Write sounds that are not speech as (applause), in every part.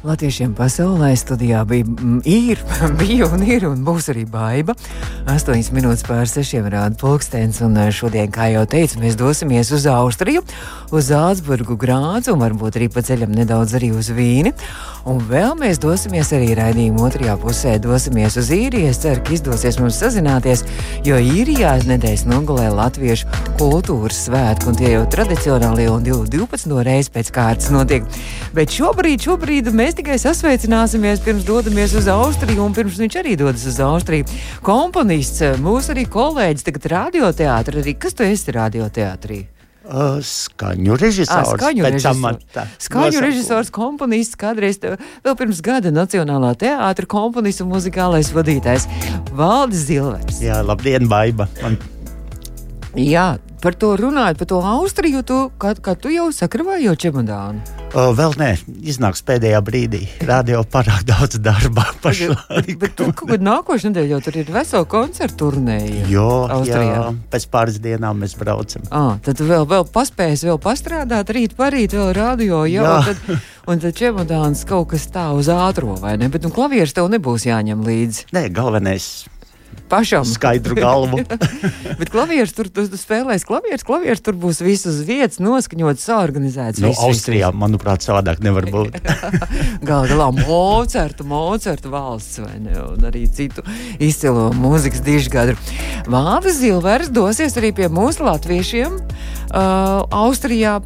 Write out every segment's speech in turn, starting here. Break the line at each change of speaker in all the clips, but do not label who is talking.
Latviešiem pasaulē studijā bija, mm, ir, (laughs) bija un ir un būs arī baiva. 8 minūtes pār 6 rāda pulkstenis, un eh, šodien, kā jau teicu, mēs dosimies uz Austriju, uz Zālesburgu, Grācu un varbūt arī pa ceļam nedaudz arī uz Vīni. Un vēl mēs dosimies arī raidījuma otrajā pusē, dosimies uz īriju. Es ceru, ka izdosies mums sazināties, jo īrijā nedēļas nogalē Latviešu kultūras svētki, un tie jau tradicionāli un 12 reizi pēc kārtas notiek. Bet šobrīd, šobrīd mēs tikai sasveicināsimies pirms dodamies uz Austriju, un pirms viņš arī dodas uz Austriju. Komponists, mūsu arī kolēģis, tagad radioteātrī. Kas tu esi radioteātrī?
Uh, skaņu režisors.
À, skaņu režisors, skaņu režisors komponists, kādreiz vēl pirms gada Nacionālā teātra komponists un muzikālais vadītājs Valdis Zilvers.
Jā, labdien, Baiba! Man...
Jā, par to runājot, par to Austriju, tu, kā, kā tu jau sakrāvēji jau čemodānu?
O, vēl nē, iznāks pēdējā brīdī. Radio pārāk daudz darba pašlaik.
Bet kaut kad nākošais nedēļa jau tur ir vesela koncerta turnēja.
Jo, Austrijā. jā, pēc pāris dienām mēs braucam.
À, tad vēl, vēl paspējas vēl pastrādāt, rīt parīt vēl radio, jau, jā. Tad, un tad čemodāns kaut kas tā uz ātro, vai ne? Bet nu klavieris tev nebūs jāņem līdzi.
Nē, galvenais
pašam.
Skaidru galvu. (laughs)
Bet klavieris tur, tu, tu spēlēs klavieris, klavieris tur būs viss uz vietas, noskaņots, saorganizēts.
No, nu, Austrijā, manuprāt, savādāk nevar (laughs) būt.
Galu galā Mocertu, Mocertu valsts vai ne, un arī citu izcilo mūzikas dižgadru. Vāvis Zilvers dosies arī pie mūsu latviešiem uh, Austrijā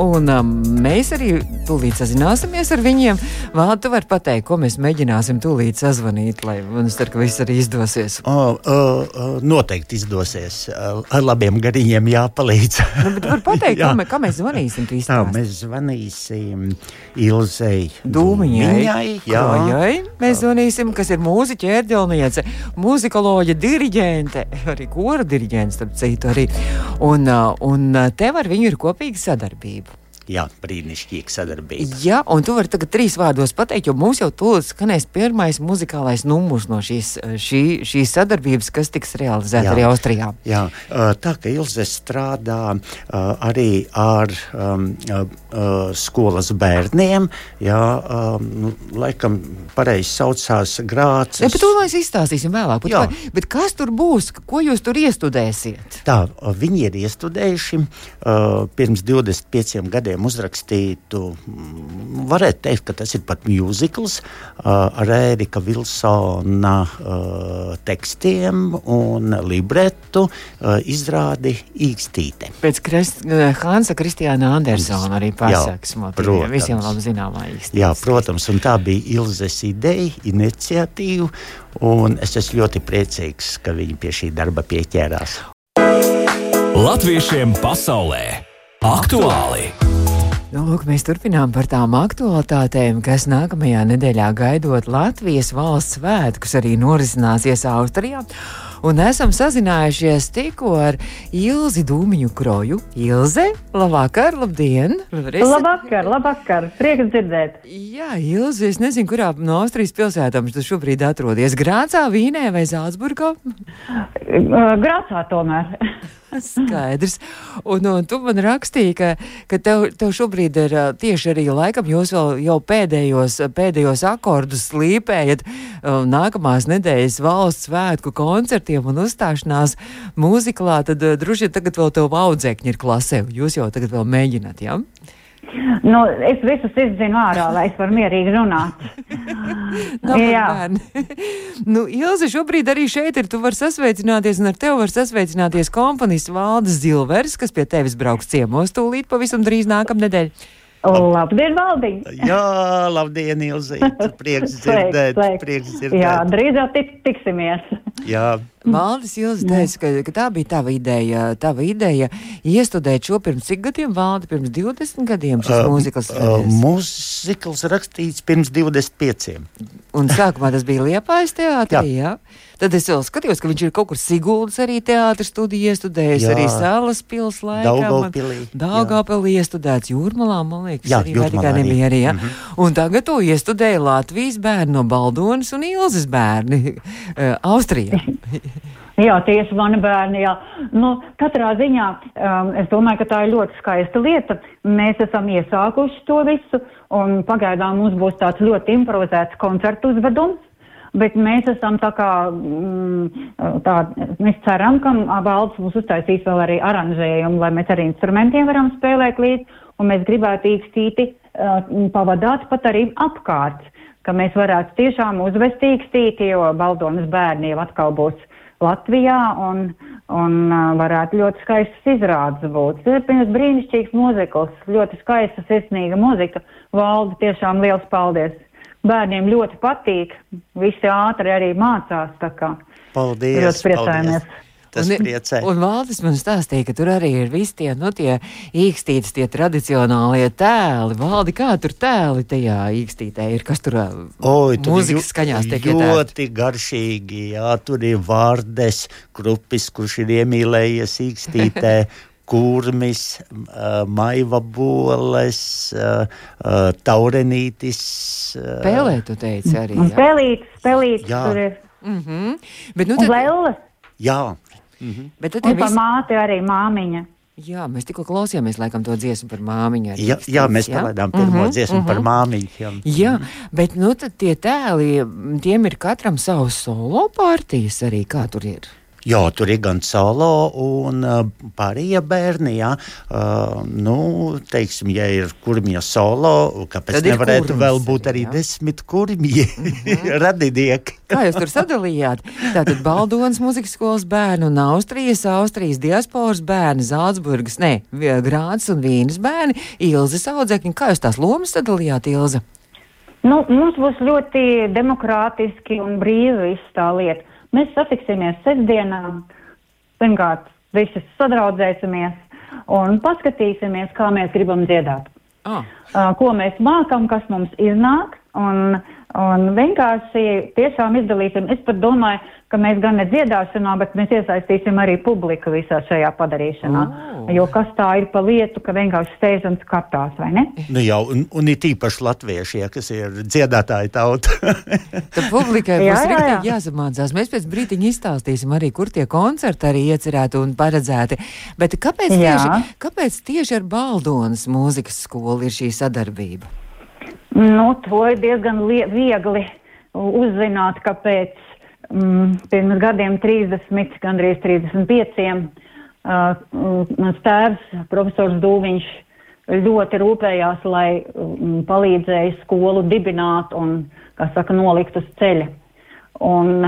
Un um, mēs arī tūlīt sazināsimies ar viņiem. Vēl tu vari pateikt, ko mēs mēģināsim tūlīt sazvanīt, lai mums tur viss arī izdosies.
O, o, o, noteikti izdosies. Ar labiem gariņiem jāpalīdz.
nu, bet var pateikt, (laughs) kā, mē, kā mēs zvanīsim?
Tā, mēs zvanīsim Ilzei
Dūmiņai. Krojai. Mēs zvanīsim, kas ir mūziķa ērģelniece, muzikoloģa, diriģente, arī kora diriģente, starp citu arī. Un, uh, un uh, tev ar viņu ir kopīga sadarbība.
Jā, brīnišķīga sadarbība.
Jā, un tu vari tagad trīs vārdos pateikt, jo mums jau tūlīt skanēs pirmais muzikālais numurs no šīs, šī, šīs sadarbības, kas tiks realizēta arī Austrijā.
Jā, tā ka Ilze strādā arī ar um, skolas bērniem, jā, um, laikam pareizi saucās Grācis.
Ja, bet to mēs izstāstīsim vēlāk. Bet, vai, bet kas tur būs, ko jūs tur iestudēsiet?
Tā, viņi ir iestudējuši uh, pirms 25 gadiem gadiem uzrakstītu, mm, varētu teikt, ka tas ir pat mūzikls uh, ar Ērika Vilsona uh, tekstiem un libretu uh, izrādi Īkstīte.
Pēc Krist, Hansa Kristiāna Andersona arī pasakas, protams. Visiem labi zināmā īstenībā.
Jā, protams, un tā bija Ilzes ideja, iniciatīva, un es esmu ļoti priecīgs, ka viņi pie šī darba pieķērās.
Latviešiem pasaulē aktuāli!
Nu, lūk, mēs turpinām par tām aktualitātēm, kas nākamajā nedēļā gaidot Latvijas valsts svētkus arī norisināsies Austrijā. Un esam sazinājušies tikko ar Ilzi Dūmiņu kroju. Ilze, labvakar, labdien!
Labvakar, labvakar! Prieks dzirdēt!
Jā, Ilze, es nezinu, kurā no Austrijas pilsētām tu šobrīd atrodies. Grācā, Vīnē vai Zālesburgā?
Grācā tomēr. (laughs)
Skaidrs. Un, un tu man rakstīji, ka, ka tev, tev šobrīd ir tieši arī laikam, jūs vēl jau pēdējos, pēdējos akordus slīpējat nākamās nedēļas valsts svētku koncertiem un uzstāšanās mūziklā, tad vien tagad vēl tev audzēkņi ir klasē, jūs jau tagad vēl mēģināt, jā? Ja?
Nu, es visus izzinu ārā, lai es varu mierīgi runāt. (laughs) (laughs)
Jā, (laughs) nu, Ilze, šobrīd arī šeit ir. Tu vari sasveicināties, un ar tevi var sasveicināties komponists Valdis Zilvers, kas pie tevis brauks ciemos tūlīt pavisam drīz nākamnedēļ.
Labdien, Valdiņ!
Jā, labdien, Ilzi! (laughs) Prieks dzirdēt, prieks dzirdēt.
Jā, drīz jau tik, tiksimies.
Jā.
Valdis Ilzi teica, ka, ka tā bija tava ideja, tava ideja iestudēt šo pirms cik gadiem, Valdi, pirms 20 gadiem šis uh, mūzikls?
Uh, mūzikls rakstīts pirms 25.
Un sākumā tas bija Liepājas teātrī, jā. jā? Tad es vēl skatījos, ka viņš ir kaut kur Siguldas arī teātris studiju iestudējis, jā. arī Salas pils laikā.
Daugavpilī.
Daugavpilī iestudēts Jūrmalā, man liekas, jā, arī arī. nebija arī, jā. Mm -hmm. Un tagad to iestudēja Latvijas bērni no Baldonas un Ilzes bērni (laughs) uh, Austrijā. Latvijā. (laughs)
Jā, tieši mani bērni. Jā. Nu, katrā ziņā um, es domāju, ka tā ir ļoti skaista lieta. Mēs esam iesākuši to visu, un pagaidām mums būs tāds ļoti improvizēts koncertu uzvedums. Bet mēs esam tā kā, mm, tā, mēs ceram, ka valsts mums uztaisīs vēl arī aranžējumu, lai mēs ar instrumentiem varam spēlēt līdzi, un mēs gribētu īkstīti uh, pavadāt pat arī apkārt, ka mēs varētu tiešām uzvest īkstīti, jo Baldonas bērni jau atkal būs Latvijā un, un uh, varētu ļoti skaistas izrādes būt. Tas ir pirms brīnišķīgs muzikls, ļoti skaista, sirsnīga muzika. Valdi tiešām liels paldies! Bērniem ļoti patīk. Visi ātri arī mācās.
Paldies!
Ļoti priecājamies! Paldies.
Tas
un,
priecē.
un Valdis man stāstīja, ka tur arī ir visi tie, nu, tie īkstītas, tie tradicionālie tēli. Valdi, kā tur tēli tajā īkstītē ir? Kas tur
Oi, tur
mūzikas skaņās tiek
ļoti
ietērti?
garšīgi, jā, tur ir vārdes, krupis, kurš ir iemīlējies īkstītē. (laughs) kurmis, uh, maiva boles, uh, uh, taurenītis.
Uh, Pēlē, tu teici arī.
Jā. Pelītis, pelītis jā. tur ir.
Mm -hmm. Bet, nu,
tad... Un lelles.
Jā.
Mm -hmm. Bet
tad ir visi... māte arī māmiņa.
Jā, mēs tikko klausījāmies laikam, to dziesmu par māmiņu.
Jā, jā, mēs palaidām pirmo mm -hmm, dziesmu mm -hmm. par mhm. māmiņu. Jā,
jā bet nu, tie tēli, tiem ir katram savs solo partijas arī, kā tur ir.
Jā, tur ir gan solo un uh, pārējie bērni. Jā, uh, nu, teiksim, ja ir kurmija solo, kāpēc Tad nevarētu kurmis, vēl būt arī jā. desmit kurmiji (laughs) mm -hmm. radinieki?
Kā jūs tur sadalījāt? Tātad Baldonas muzikas skolas bērni un Austrijas, Austrijas diasporas bērni, Zālesburgas, ne, Grāns un Vīnas bērni, Ilzas audzekņi. Kā jūs tās lomas sadalījāt, Ilza?
Nu, mums būs ļoti demokrātiski un brīvi viss tā lieta. Mēs satiksimies sestdienā, pirmkārt, visi sadraudzēsimies un paskatīsimies, kā mēs gribam dziedāt. Oh. Uh, ko mēs mākam, kas mums iznāk, un, un vienkārši tiešām izdalīsim. Es pat domāju, ka mēs gan ne dziedāšanā, bet mēs iesaistīsim arī publiku visā šajā padarīšanā. Oh. Jo kas tā ir pa lietu, ka vienkārši steidz un skatās, vai ne?
Nu jau, un, un ir tīpaši latvieši, ja, kas ir dziedātāji tauta.
Tad publikai būs jā, jā, jā. jāsamācās. Mēs pēc brītiņa izstāstīsim arī, kur tie koncerti arī iecerēti un paredzēti. Bet kāpēc jā. tieši, kāpēc tieši ar Baldonas mūzikas skolu ir šī sadarbība?
Nu, to ir diezgan viegli uzzināt, kāpēc mm, pirms gadiem 30, gandrīz 35. Uh, mans tēvs, profesors Dūviņš, ļoti rūpējās, lai um, palīdzēja skolu dibināt un, kā saka, nolikt uz ceļa. Un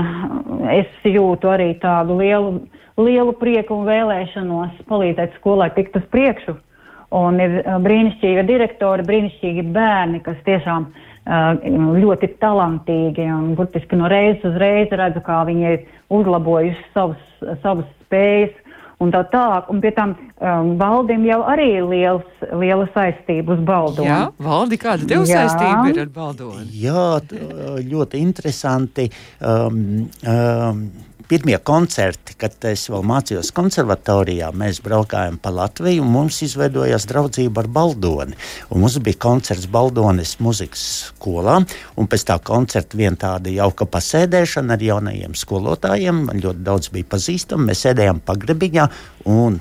es jūtu arī tādu lielu, lielu prieku un vēlēšanos palīdzēt skolai tikt uz priekšu. Un ir brīnišķīga direktora, brīnišķīgi bērni, kas tiešām uh, ļoti talantīgi un burtiski no reizes uz reizi redzu, kā viņi ir uzlabojuši savus, savus spējas un tā tālāk. Un pie tam um, valdim jau arī ir liels, liela saistība uz Baldoni.
Jā, valdi, kāda tev Jā. saistība ir ar Baldoni?
Jā, ļoti interesanti. Um, um, pirmie koncerti, kad es vēl mācījos konservatorijā, mēs braukājām pa Latviju un mums izveidojās draudzība ar Baldoni. Un mums bija koncerts Baldonis muzikas skolā, un pēc tā koncerta vien tāda jauka pasēdēšana ar jaunajiem skolotājiem. Man ļoti daudz bija pazīstami. Mēs sēdējām pagrebiņā un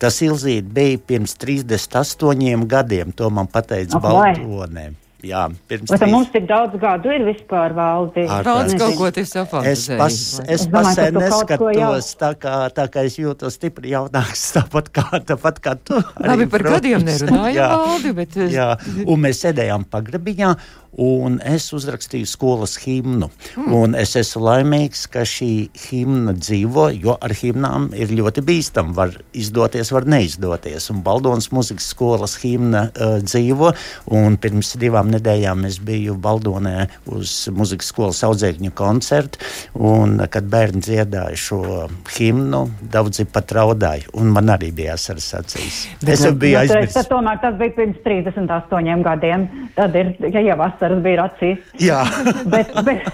Tas ilzīt bija pirms 38 gadiem. To man teica Baltonē. Jā, pirms
tam mums tik daudz gadu ir vispār valdi.
Daudz kaut ko tas
Es, pas, es pasē neskatos, tā kā, tā kā es jūtos stipri jaunāks, (laughs) tāpat kā, tāpat kā tu.
Labi, par protams. gadiem nerunājam (laughs) valdi, bet.
Jā, un mēs sēdējām pagrabiņā, un es uzrakstīju skolas himnu. Mm. Es esmu laimīgs, ka šī himna dzīvo, jo ar himnām ir ļoti bīstami. Var izdoties, var neizdoties. Un Baldonas muzikas skolas himna uh, dzīvo. Pirms divām nedēļām es biju Baldonē uz muzikas skolas audzēkņu koncertu. Un, kad bērni dziedāja šo himnu, daudzi pat raudāja. Un man arī bija asaras acīs.
Es jau biju nu, aizmirsis. Tomēr tas bija pirms 38 gadiem. Tad ir ja jau asaras bija acīs.
Jā. (laughs)
bet, bet,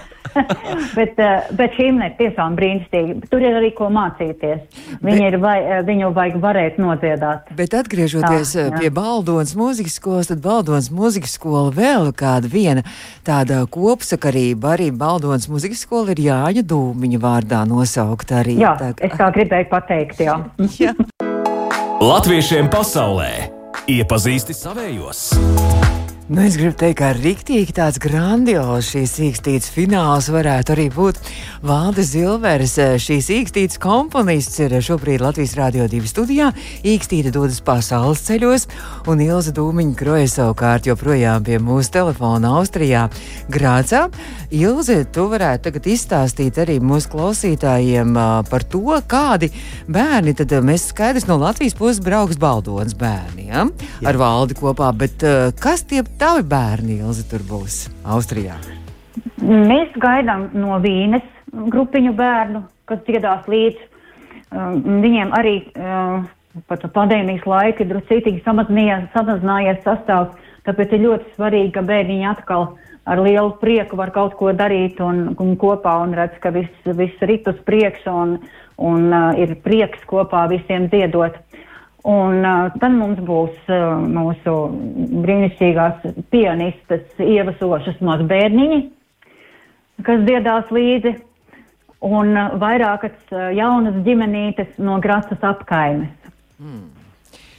(laughs) bet, eh, bet himna ir tiešām brīnišķīga. Tur ir arī ko mācīties. Viņi bet, ir, vai, eh, viņu vajag varēt nodziedāt.
Bet atgriežoties tā, jā. pie Baldonas mūzikas skolas, tad Baldonas mūzikas skola vēl kāda viena tāda kopsakarība. Arī Baldonas mūzikas skola ir Jāņa Dūmiņa vārdā nosaukta arī.
Jā, tā, es tā gribēju pateikt, jā. (laughs) jā.
Latviešiem pasaulē iepazīsti savējos!
Nu, es gribu teikt, ka rīktīgi tāds grandios šīs īkstītas fināls varētu arī būt Valdis Zilveris. Šīs īkstītas komponists ir šobrīd Latvijas Rādio 2 studijā. Īkstīta dodas pasaules ceļos, un Ilza Dūmiņa kroja savukārt joprojām pie mūsu telefona Austrijā, Grācā. Ilze, tu varētu tagad izstāstīt arī mūsu klausītājiem uh, par to, kādi bērni tad uh, mēs skaidrs no Latvijas puses brauks baldonas bērni ja? Ar valdi kopā, bet kas tie tavi bērni, Ilzi, tur būs Austrijā?
Mēs gaidām no Vīnes grupiņu bērnu, kas dziedās līdzi. Um, viņiem arī uh, pat pandēmijas laika ir druscītīgi samazinājies sastāvs, tāpēc ir ļoti svarīgi, ka bērniņi atkal ar lielu prieku var kaut ko darīt un, un kopā un redz, ka viss vis rit uz priekšu un, un uh, ir prieks kopā visiem dziedot. Un uh, tad mums būs uh, mūsu brīnišķīgās pianistas ievasošas mazbērniņi, kas dziedās līdzi, un uh, vairākas uh, jaunas ģimenītes no Grācas apkaimes. Mm.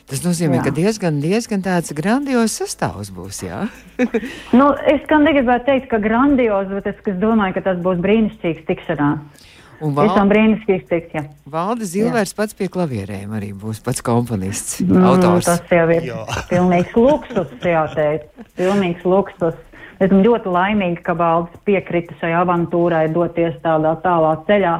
Tas nozīmē, jā. ka diezgan, diezgan tāds grandios sastāvs būs. (laughs)
nu, es gan negribētu teikt, ka grandios, bet es, es domāju, ka tas būs brīnišķīgs tikšanās. Un val... Tiešām brīnišķīgs teksts, jā.
Valdis Zilvērs pats pie klavierēm arī būs pats komponists, mm, autors.
Tas jau ir jā. pilnīgs luksus, (laughs) jāteic, pilnīgs luksus. Esmu ļoti laimīga, ka Valdis piekrita šai avantūrai doties tādā tālā ceļā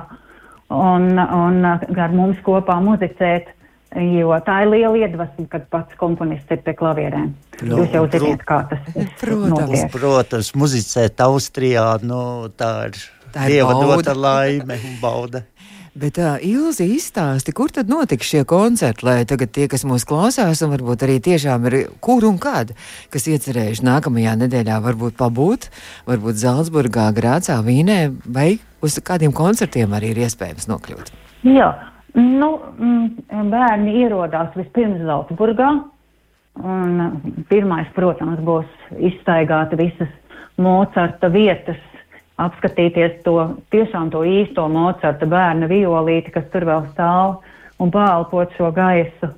un, un ar mums kopā muzicēt, jo tā ir liela iedvesma, kad pats komponists ir pie klavierēm. Nu, Jūs jau zināt, kā tas ir.
Protams, notiek. protams muzicēt Austrijā, nu tā ir Tā ir Dieva dota laime un bauda. (laughs)
Bet uh, Ilzi izstāsti, kur tad notiks šie koncerti, lai tagad tie, kas mūs klausās, un varbūt arī tiešām ir kur un kad, kas iecerējuši nākamajā nedēļā varbūt pabūt, varbūt Zaldzburgā, Grācā, Vīnē, vai uz kādiem koncertiem arī ir iespējams nokļūt?
Jā, nu, mm, bērni ierodās vispirms Zaldzburgā, un pirmais, protams, būs izstaigāt visas Mocarta vietas, apskatīties to tiešām to īsto Mocarta bērna violīti, kas tur vēl stāv, un pālpot šo gaisu.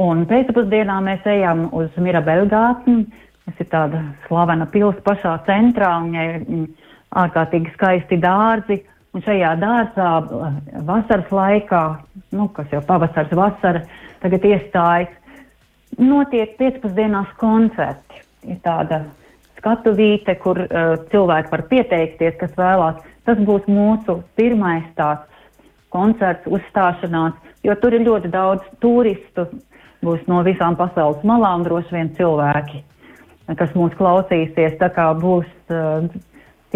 Un pēcpusdienā mēs ejam uz Mirabelgātni, kas ir tāda slavena pils pašā centrā, un viņai mm, ārkārtīgi skaisti dārzi, un šajā dārzā eh, vasaras laikā, nu, kas jau pavasars vasara, tagad iestājas, notiek pēcpusdienās koncerti. Ir tāda skatuvīte, kur uh, cilvēki var pieteikties, kas vēlās. Tas būs mūsu pirmais tāds koncerts, uzstāšanās, jo tur ir ļoti daudz turistu, būs no visām pasaules malām droši vien cilvēki, kas mūs klausīsies. Tā kā būs uh,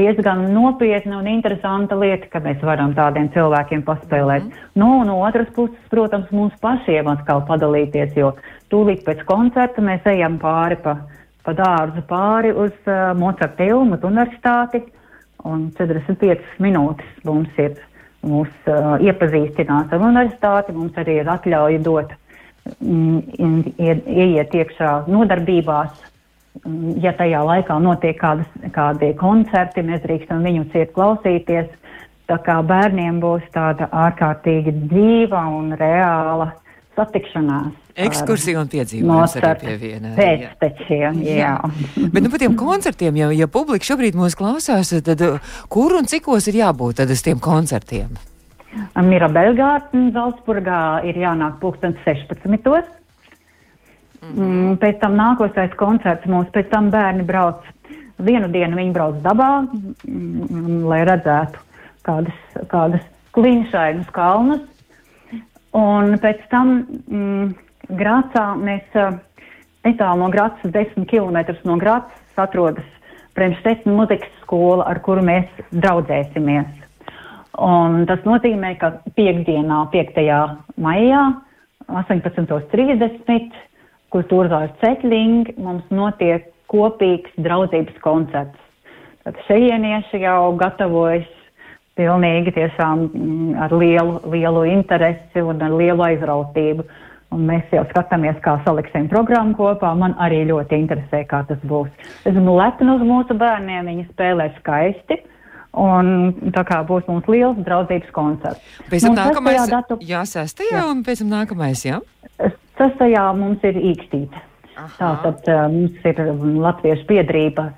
diezgan nopietna un interesanta lieta, ka mēs varam tādiem cilvēkiem paspēlēt. Mm. Nu, no otras puses, protams, mums pašiem atkal padalīties, jo tūlīt pēc koncerta mēs ejam pāri pa pa dārzu pāri uz uh, Mocarta Ilmas universitāti, un 45 minūtes mums ir mūs uh, iepazīstināt ar universitāti, mums arī ir atļauja dot, mm, ieiet iekšā nodarbībās, mm, ja tajā laikā notiek kādas, kādi koncerti, mēs drīkstam viņu ciet klausīties, tā kā bērniem būs tāda ārkārtīgi dzīva un reāla satikšanās.
Ekskursija un piedzīvojums arī pie viena.
Pēctečiem, jā. jā. (laughs)
Bet nu, par tiem koncertiem, ja, ja publika šobrīd mūs klausās, tad kur un cikos ir jābūt tad uz tiem koncertiem?
Mirabelgārtens Zalsburgā ir jānāk pulkstens 16. Mm. Pēc tam nākošais koncerts mums, pēc tam bērni brauc, vienu dienu viņi brauc dabā, mm, lai redzētu kādas, kādas kliņšainas kalnas. Un pēc tam mm, Grācā mēs netālu no Grācas, 10 km no Grācas atrodas Premštēta muzikas skola, ar kuru mēs draudzēsimies. Un tas nozīmē, ka piekdienā, 5. maijā, 18.30. kultūras ceļš mums notiek kopīgs draudzības koncerts. Tad šejienieši jau gatavojas pilnīgi tiešām mm, ar lielu, lielu interesi un ar lielu aizrautību. Un mēs jau skatāmies, kā saliksim programmu kopā. Man arī ļoti interesē, kā tas būs. Esmu lepna uz mūsu bērniem, viņi spēlē skaisti. Un tā kā būs mums liels draudzības koncerts.
Pēc tam nākamais, datu... jā, sestajā, jā. un pēc tam nākamais, jā?
Sestajā mums ir īkstīte. Tātad uh, mums ir Latviešu biedrība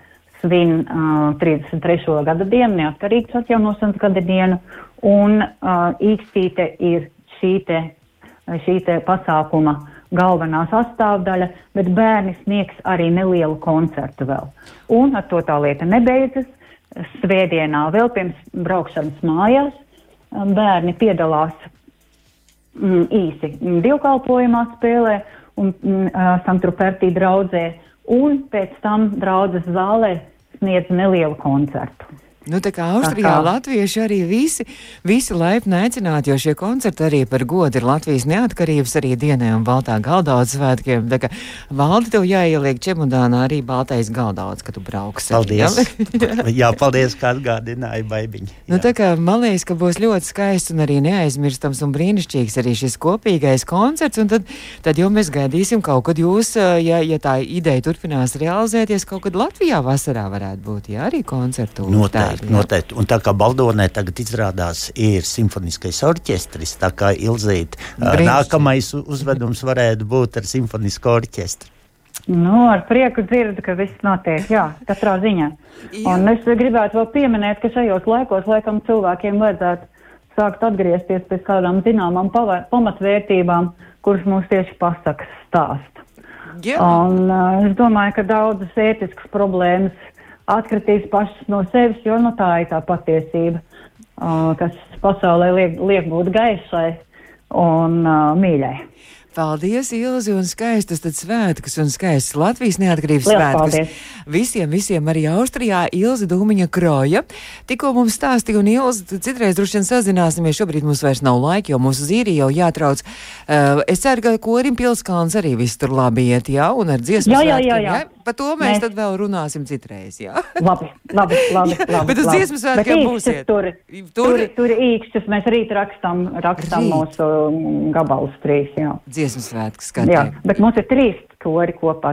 svin uh, 33. gada dienu, neatkarīgas atjaunošanas gada dienu, un uh, īkstīte ir šī te, šī pasākuma galvenā sastāvdaļa, bet bērni sniegs arī nelielu koncertu vēl. Un ar to tā lieta nebeidzas svētdienā, vēl pirms braukšanas mājās, um, bērni piedalās mm, īsi divkalpojumā spēlē un mm, uh, Santrupertī draudzē, un pēc tam draudzes zālē sniedz nelielu koncertu.
Nu, tā kā Austrijā tā kā. latvieši arī visi, visi laipni aicināti, jo šie koncerti arī par godu ir Latvijas neatkarības arī dienai un baltā galdaudzes svētkiem. Tā kā valdi tev jāieliek čemodānā arī baltais galdaudzes, kad tu brauksi.
Paldies! Ja? (laughs) Jā, paldies, kā atgādināja baibiņi.
Nu, tā kā man liekas, ka būs ļoti skaists un arī neaizmirstams un brīnišķīgs arī šis kopīgais koncerts, un tad, tad jau mēs gaidīsim kaut kad jūs, ja, ja tā ideja turpinās realizēties, kaut kad Latvijā vasarā varētu būt, jā, arī koncertu.
Noteikti noteikti, noteikti. Un tā kā Baldonē tagad izrādās ir simfoniskais orķestris, tā kā Ilzīt, Brīnišķi. nākamais uzvedums varētu būt ar simfonisko orķestri.
Nu, ar prieku dzirdu, ka viss notiek, jā, katrā ziņā. Jā. Un es gribētu vēl pieminēt, ka šajos laikos laikam cilvēkiem vajadzētu sākt atgriezties pie kādām zināmām pamatvērtībām, kuras mums tieši pasakas stāsta. Jā. Un uh, es domāju, ka daudzas ētiskas problēmas atkritīs pašas no sevis, jo nu, tā ir tā patiesība, uh, kas pasaulē liek, liek būt gaisai un uh, mīļai.
Paldies, Ilzi, un skaistas tad svētkus un skaistas Latvijas neatkarības Liels svētkus. Paldies. Visiem, visiem arī Austrijā Ilzi Dūmiņa kroja. Tikko mums stāstīja, un Ilzi, citreiz droši vien sazināsimies, šobrīd mums vairs nav laika, jo mūsu zīri jau jātrauc. Uh, es ceru, ka korim pilskalns arī viss tur labi iet, jā, un ar dziesmu
jā, jā, jā, jā.
jā. Par to mēs, mēs tad vēl runāsim citreiz, jā. (laughs)
labi, labi, labi. labi (laughs)
Bet uz dziesmu svētkiem būsiet.
Tur, tur, tur, tur īkšķus mēs rīt rakstam, rakstam rīt. mūsu gabalus trīs, jā
dziesmu svētku skatīt.
Jā, bet mums ir trīs kori kopā.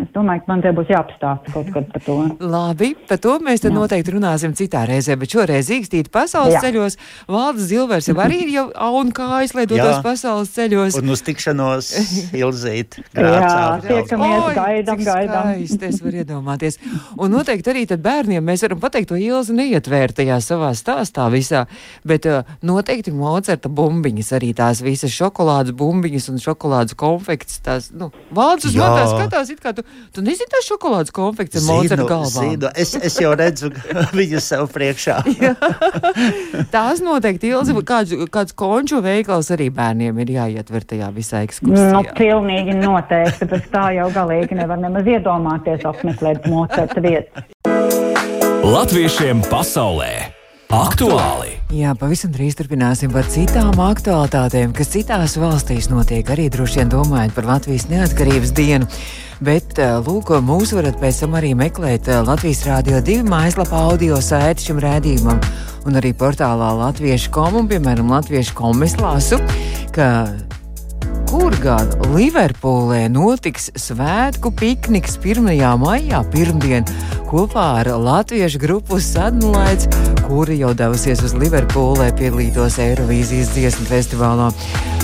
Es domāju, ka man te būs jāapstāsta kaut kas par to.
Labi, par to mēs tad Jā. noteikti runāsim citā reizē, bet šoreiz īkstīt pasaules Jā. ceļos. Valdes Zilvers jau arī ir jau aun kājas, lai dotos Jā. pasaules ceļos.
Un uz tikšanos (laughs) ilzīt.
Jā, tiekamies, gaidam, gaidam.
Es varu iedomāties. Un noteikti arī tad bērniem mēs varam pateikt, to Ilzi neietvērt tajā savā stāstā visā, bet uh, noteikti Mocerta bumbiņas, arī tās visas šokolādes bumbiņas un šokolādes konfekts, tās, nu, Valdes Mans uz matā skatās, it kā tu, tu nezini tās šokolādes konfekts ar Mozart galvā. Zinu,
es, es jau redzu (laughs) viņu sev priekšā. (laughs)
Tās noteikti ilzi, kāds, kāds konču veikals arī bērniem ir jāietver tajā visā ekskursijā.
Nu, pilnīgi noteikti, bet tā jau galīgi nevar nemaz iedomāties apmeklēt Mozart vietu.
Latviešiem pasaulē! Aktuāli!
Jā, pavisam drīz turpināsim par citām aktuālitātēm, kas citās valstīs notiek, arī droši vien domājot par Latvijas neatkarības dienu. Bet, eh, lūk, mūs varat pēc tam arī meklēt eh, Latvijas Rādio 2 mājaslapā audio saiti šim rēdījumam un arī portālā Latviešu komu, piemēram, Latviešu komu es lasu, ka kur gan Liverpūlē notiks svētku pikniks 1. maijā, pirmdien, kopā ar latviešu grupu Sadnlaits, kuri jau devusies uz Liverpūlē piedalītos Eirovīzijas dziesmu festivālā.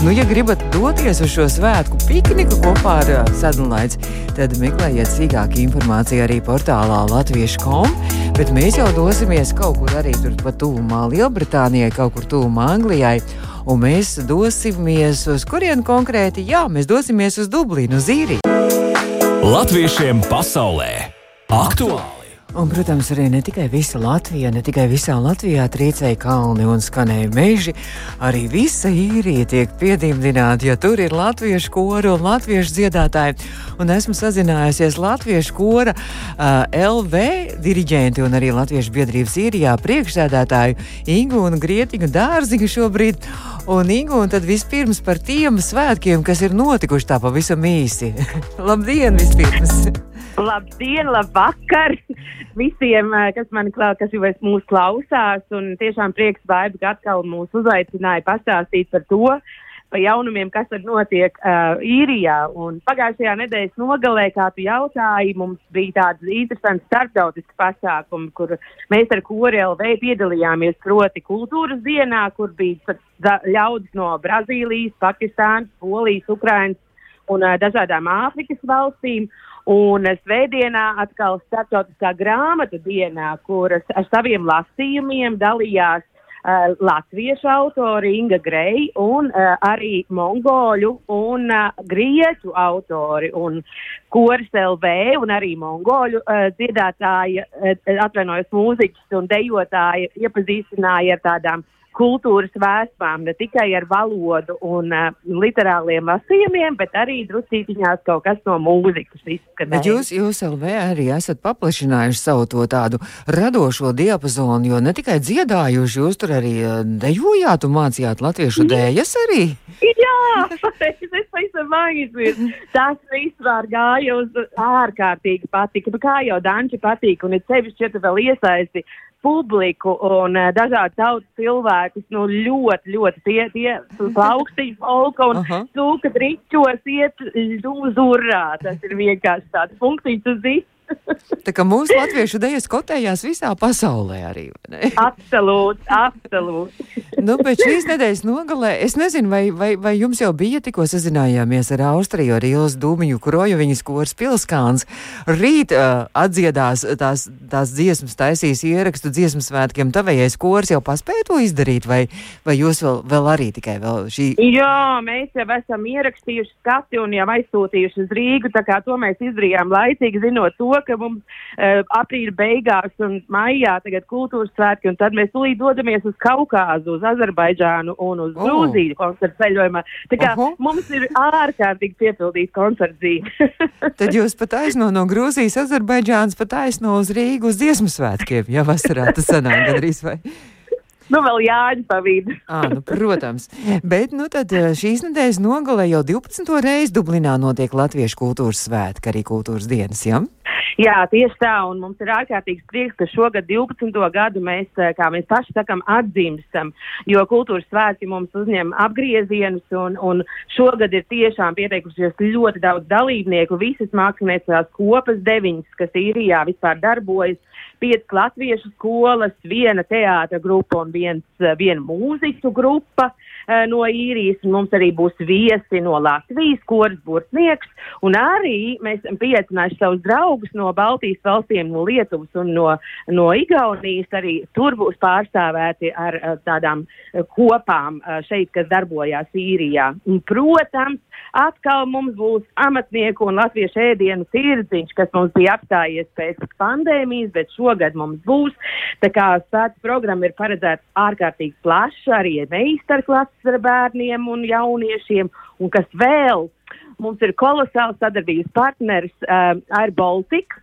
Nu, ja gribat doties uz šo svētku pikniku kopā ar uh, Sadnlaits, tad meklējiet sīkāku informāciju arī portālā latviešu.com, bet mēs jau dosimies kaut kur arī turpat tuvumā Lielbritānijai, kaut kur tuvumā Anglijai un mēs dosimies uz kurienu konkrēti? Jā, mēs dosimies uz Dublinu, uz Īriju.
Latviešiem pasaulē aktuāli!
Un, protams, arī ne tikai visa Latvija, ne tikai visā Latvijā trīcēja kalni un skanēja meži, arī visa īrija tiek piedimdināta, ja tur ir latviešu kora un latviešu dziedātāji. Un esmu sazinājusies latviešu kora uh, LV diriģenti un arī latviešu biedrības īrijā priekšsēdētāju Ingu un Grietiņu dārziņu šobrīd. Un, Ingu, un tad vispirms par tiem svētkiem, kas ir notikuši tā pavisam īsi. (laughs) Labdien, vispirms!
Labdien, labvakar (laughs) visiem, eh, kas man kas jau mūs klausās. Un tiešām prieks, Baiba, ka atkal mūs uzaicināja pastāstīt par to, par jaunumiem, kas tad notiek uh, īrijā. Un pagājušajā nedēļas nogalē, kā tu jautāji, mums bija tāds interesants starptautisks pasākums, kur mēs ar Kori LV piedalījāmies proti kultūras dienā, kur bija ļaudis no Brazīlijas, Pakistānas, Polijas, Ukrainas un uh, dažādām Āfrikas valstīm. Un svētdienā atkal starptautiskā grāmatu dienā, kuras ar saviem lasījumiem dalījās uh, latviešu autori Inga Grei un uh, arī mongoļu un uh, grieķu autori un koris LV un arī mongoļu uh, dziedātāji, uh, atvainojos mūziķis un dejotāji iepazīstināja ar tādām kultūras vēstmām, ne tikai ar valodu un uh, literāliem lasījumiem, bet arī drusītiņās kaut kas no mūzikas izskanēja.
Jūs, jūs LV arī esat paplašinājuši savu to tādu radošo diapazonu, jo ne tikai dziedājuši, jūs tur arī dejojāt un mācījāt latviešu dējas arī.
Jā, es pavisam aizmirsu. Tas vispār gāja uz ārkārtīgi patika. Nu, kā jau Danči patīk, un ir sevišķi, ja tu vēl iesaisti publiku un uh, dažādu tautu cilvēkus, nu, ļoti, ļoti tie, tie plaukstīši (laughs) folka un uh -huh. cūka dričos iet uz urā. Tas ir vienkārši tāds funkcijas uz visu.
Tā kā mūsu latviešu dejas kotējās visā pasaulē arī.
Absolūti, absolūti.
nu, bet šīs nedēļas nogalē, es nezinu, vai, vai, vai jums jau bija tikko sazinājāmies ar Austriju, ar Ilas Dūmiņu, kuroju viņas kors Pilskāns. Rīt uh, atdziedās tās, tās dziesmas, taisīs ierakstu dziesmu svētkiem. Tavējais kors jau paspēja to izdarīt, vai, vai jūs vēl, vēl arī tikai vēl šī?
Jā, mēs jau esam ierakstījuši skati un jau aizsūtījuši uz Rīgu, tā kā to mēs izdarījām laicīgi, zinot to, ka mums uh, aprīļa beigās un maijā tagad kultūras svētki, un tad mēs tūlīt dodamies uz Kaukāzu, uz Azerbaidžānu un uz oh. Grūziju koncertu ceļojumā. Tā kā uh -huh. mums ir ārkārtīgi piepildīts koncerts dzīve. (laughs)
tad jūs pat aizno no Grūzijas, Azerbaidžānas, pat aizno uz Rīgu uz dziesmu svētkiem, ja vasarā tas sanāk gadrīz vai.
Nu, vēl jāņem pa vidu.
à, nu, protams. Bet nu, tad, šīs nedēļas nogalē jau 12. reizi Dublinā notiek Latviešu kultūras svētki, arī kultūras dienas. Ja?
Jā, tieši tā, un mums ir ārkārtīgs prieks, ka šogad 12. gadu mēs, eh, kā mēs paši sakam, atdzimstam, jo kultūras svētki mums uzņem apgriezienus, un, un šogad ir tiešām pieteikušies ļoti daudz dalībnieku, visas mākslinieckās kopas, deviņas, kas īrijā vispār darbojas, piecas latviešu skolas, viena teātra grupa un viens, eh, viena mūziķu grupa. Eh, no īrijas, un mums arī būs viesi no Latvijas, koris Bursnieks, un arī mēs esam pieaicinājuši savus draugus no Baltijas valstīm, no Lietuvas un no, no Igaunijas, arī tur būs pārstāvēti ar eh, tādām eh, kopām šeit, kas darbojās īrijā. Un, protams, atkal mums būs amatnieku un latviešu ēdienu tirdziņš, kas mums bija apstājies pēc pandēmijas, bet šogad mums būs. Tā kā svētku programma ir paredzēta ārkārtīgi plaša, arī meistarklases ar bērniem un jauniešiem, un kas vēl, mums ir kolosāls sadarbības partneris uh, Air Baltica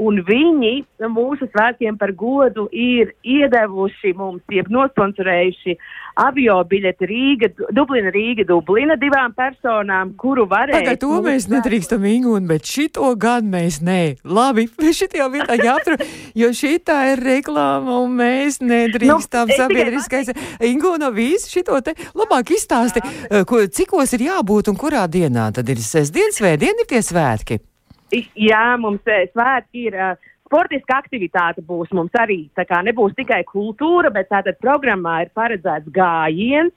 un viņi mūsu svētkiem par godu ir iedevuši mums, jeb nosponsorējuši avio biļeti Rīga, Dublina, Rīga, Dublina divām personām, kuru varēja.
Tagad to mēs nedrīkstam ingūt, bet šito gan mēs nē. Labi, (laughs) šitajā vietā jāaptur, jo šitā ir reklāma un mēs nedrīkstam nu, sabiedriskais. Ingūna visu šito te labāk izstāsti, eh, ko, cikos ir jābūt un kurā dienā tad ir sestdien, svētdien ir tie svētki.
Jā, mums eh, svētki ir. Uh, Sportiska aktivitāte būs mums arī. Tā kā nebūs tikai kultūra, bet tātad programmā ir paredzēts gājiens,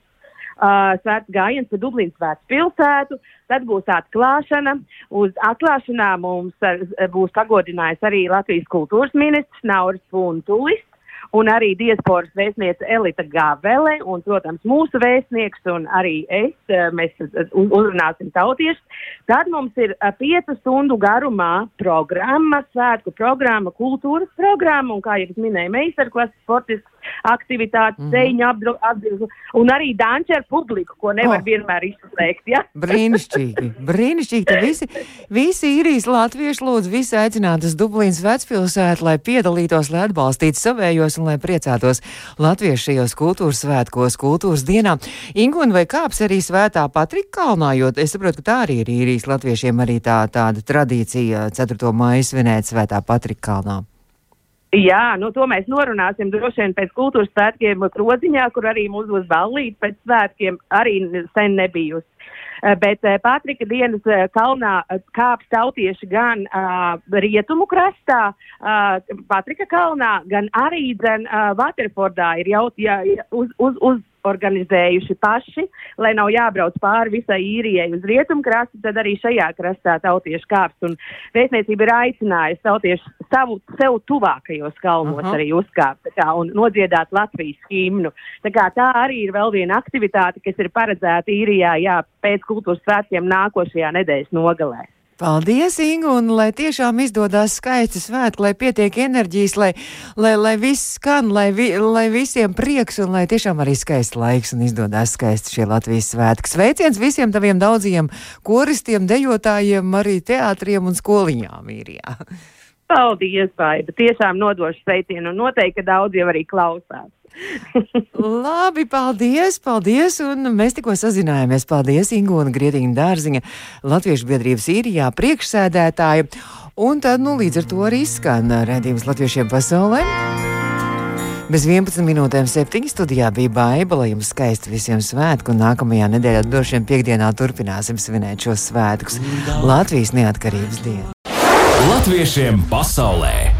uh, svēts gājiens pa Dublinas svēts pilsētu, tad būs atklāšana. Uz atklāšanā mums ar, būs pagodinājis arī Latvijas kultūras ministrs Nauris Puntulis un arī diasporas vēstniece Elita Gavele, un, protams, mūsu vēstnieks un arī es, eh, mēs uzrunāsim tautiešus. Tad mums ir eh, piecu stundu garumā programma, svētku programma, kultūras programma, un, kā jau es minēju, meistarklases sportisks aktivitātes, mm -hmm. deņu apdzīvu un arī danču ar publiku, ko nevar oh. vienmēr izslēgt. Ja?
Brīnišķīgi, (laughs) brīnišķīgi. Tad visi, visi īrijas latvieši lūdzu visi aicināt uz Dublīnas vecpilsētu, lai piedalītos, lai atbalstītu savējos un lai priecātos latviešu šajos kultūras svētkos, kultūras dienā. Ingūna vai kāps arī svētā Patrika kalnā, jo es saprotu, ka tā arī ir īrijas latviešiem arī tā, tāda tradīcija 4. maija svinēt svētā Patrika kalnā.
Jā, nu to mēs norunāsim droši vien pēc kultūras svētkiem Kroziņā, kur arī mūs būs ballīte pēc svētkiem, arī sen nebijusi. Eh, bet uh, Patrika dienas uh, kalnā kāps tautieši gan uh, rietumu krastā, uh, Patrika kalnā, gan arī dzen uh, Vaterfordā ir jau jā, uz, uz, uz organizējuši paši, lai nav jābrauc pāri visai īrijai uz rietumkrastu, tad arī šajā krastā tautieši kāps. Un vēstniecība ir aicinājusi tautieši savu sev tuvākajos kalnos -huh. arī uzkāpt kā, un nodziedāt Latvijas himnu. Tā, kā, tā arī ir vēl viena aktivitāte, kas ir paredzēta īrijā jā, pēc kultūras svētkiem nākošajā nedēļas nogalē.
Paldies, Ingu, un lai tiešām izdodas skaisti svētki, lai pietiek enerģijas, lai, lai, lai viss skan, lai, vi, lai visiem prieks un lai tiešām arī skaists laiks un izdodas skaisti šie Latvijas svētki. Sveiciens visiem taviem daudziem koristiem, dejotājiem, arī teātriem un skoliņām īrijā.
Paldies, Baida! Tiešām nodošu sveicienu un noteikti, daudz jau arī klausās. (laughs)
Labi, paldies, paldies, un mēs tikko sazinājāmies. Paldies, Ingūna Grietīna Dārziņa, Latviešu biedrības īrijā priekšsēdētāja. Un tad, nu, līdz ar to arī skan redzījums latviešiem pasaulē. Bez 11 minūtēm 7 studijā bija baiva, lai jums skaisti visiem svētku, un nākamajā nedēļā, droši vien piekdienā, turpināsim svinēt šos svētkus Latvijas neatkarības dienu.
Latviešiem pasaulē!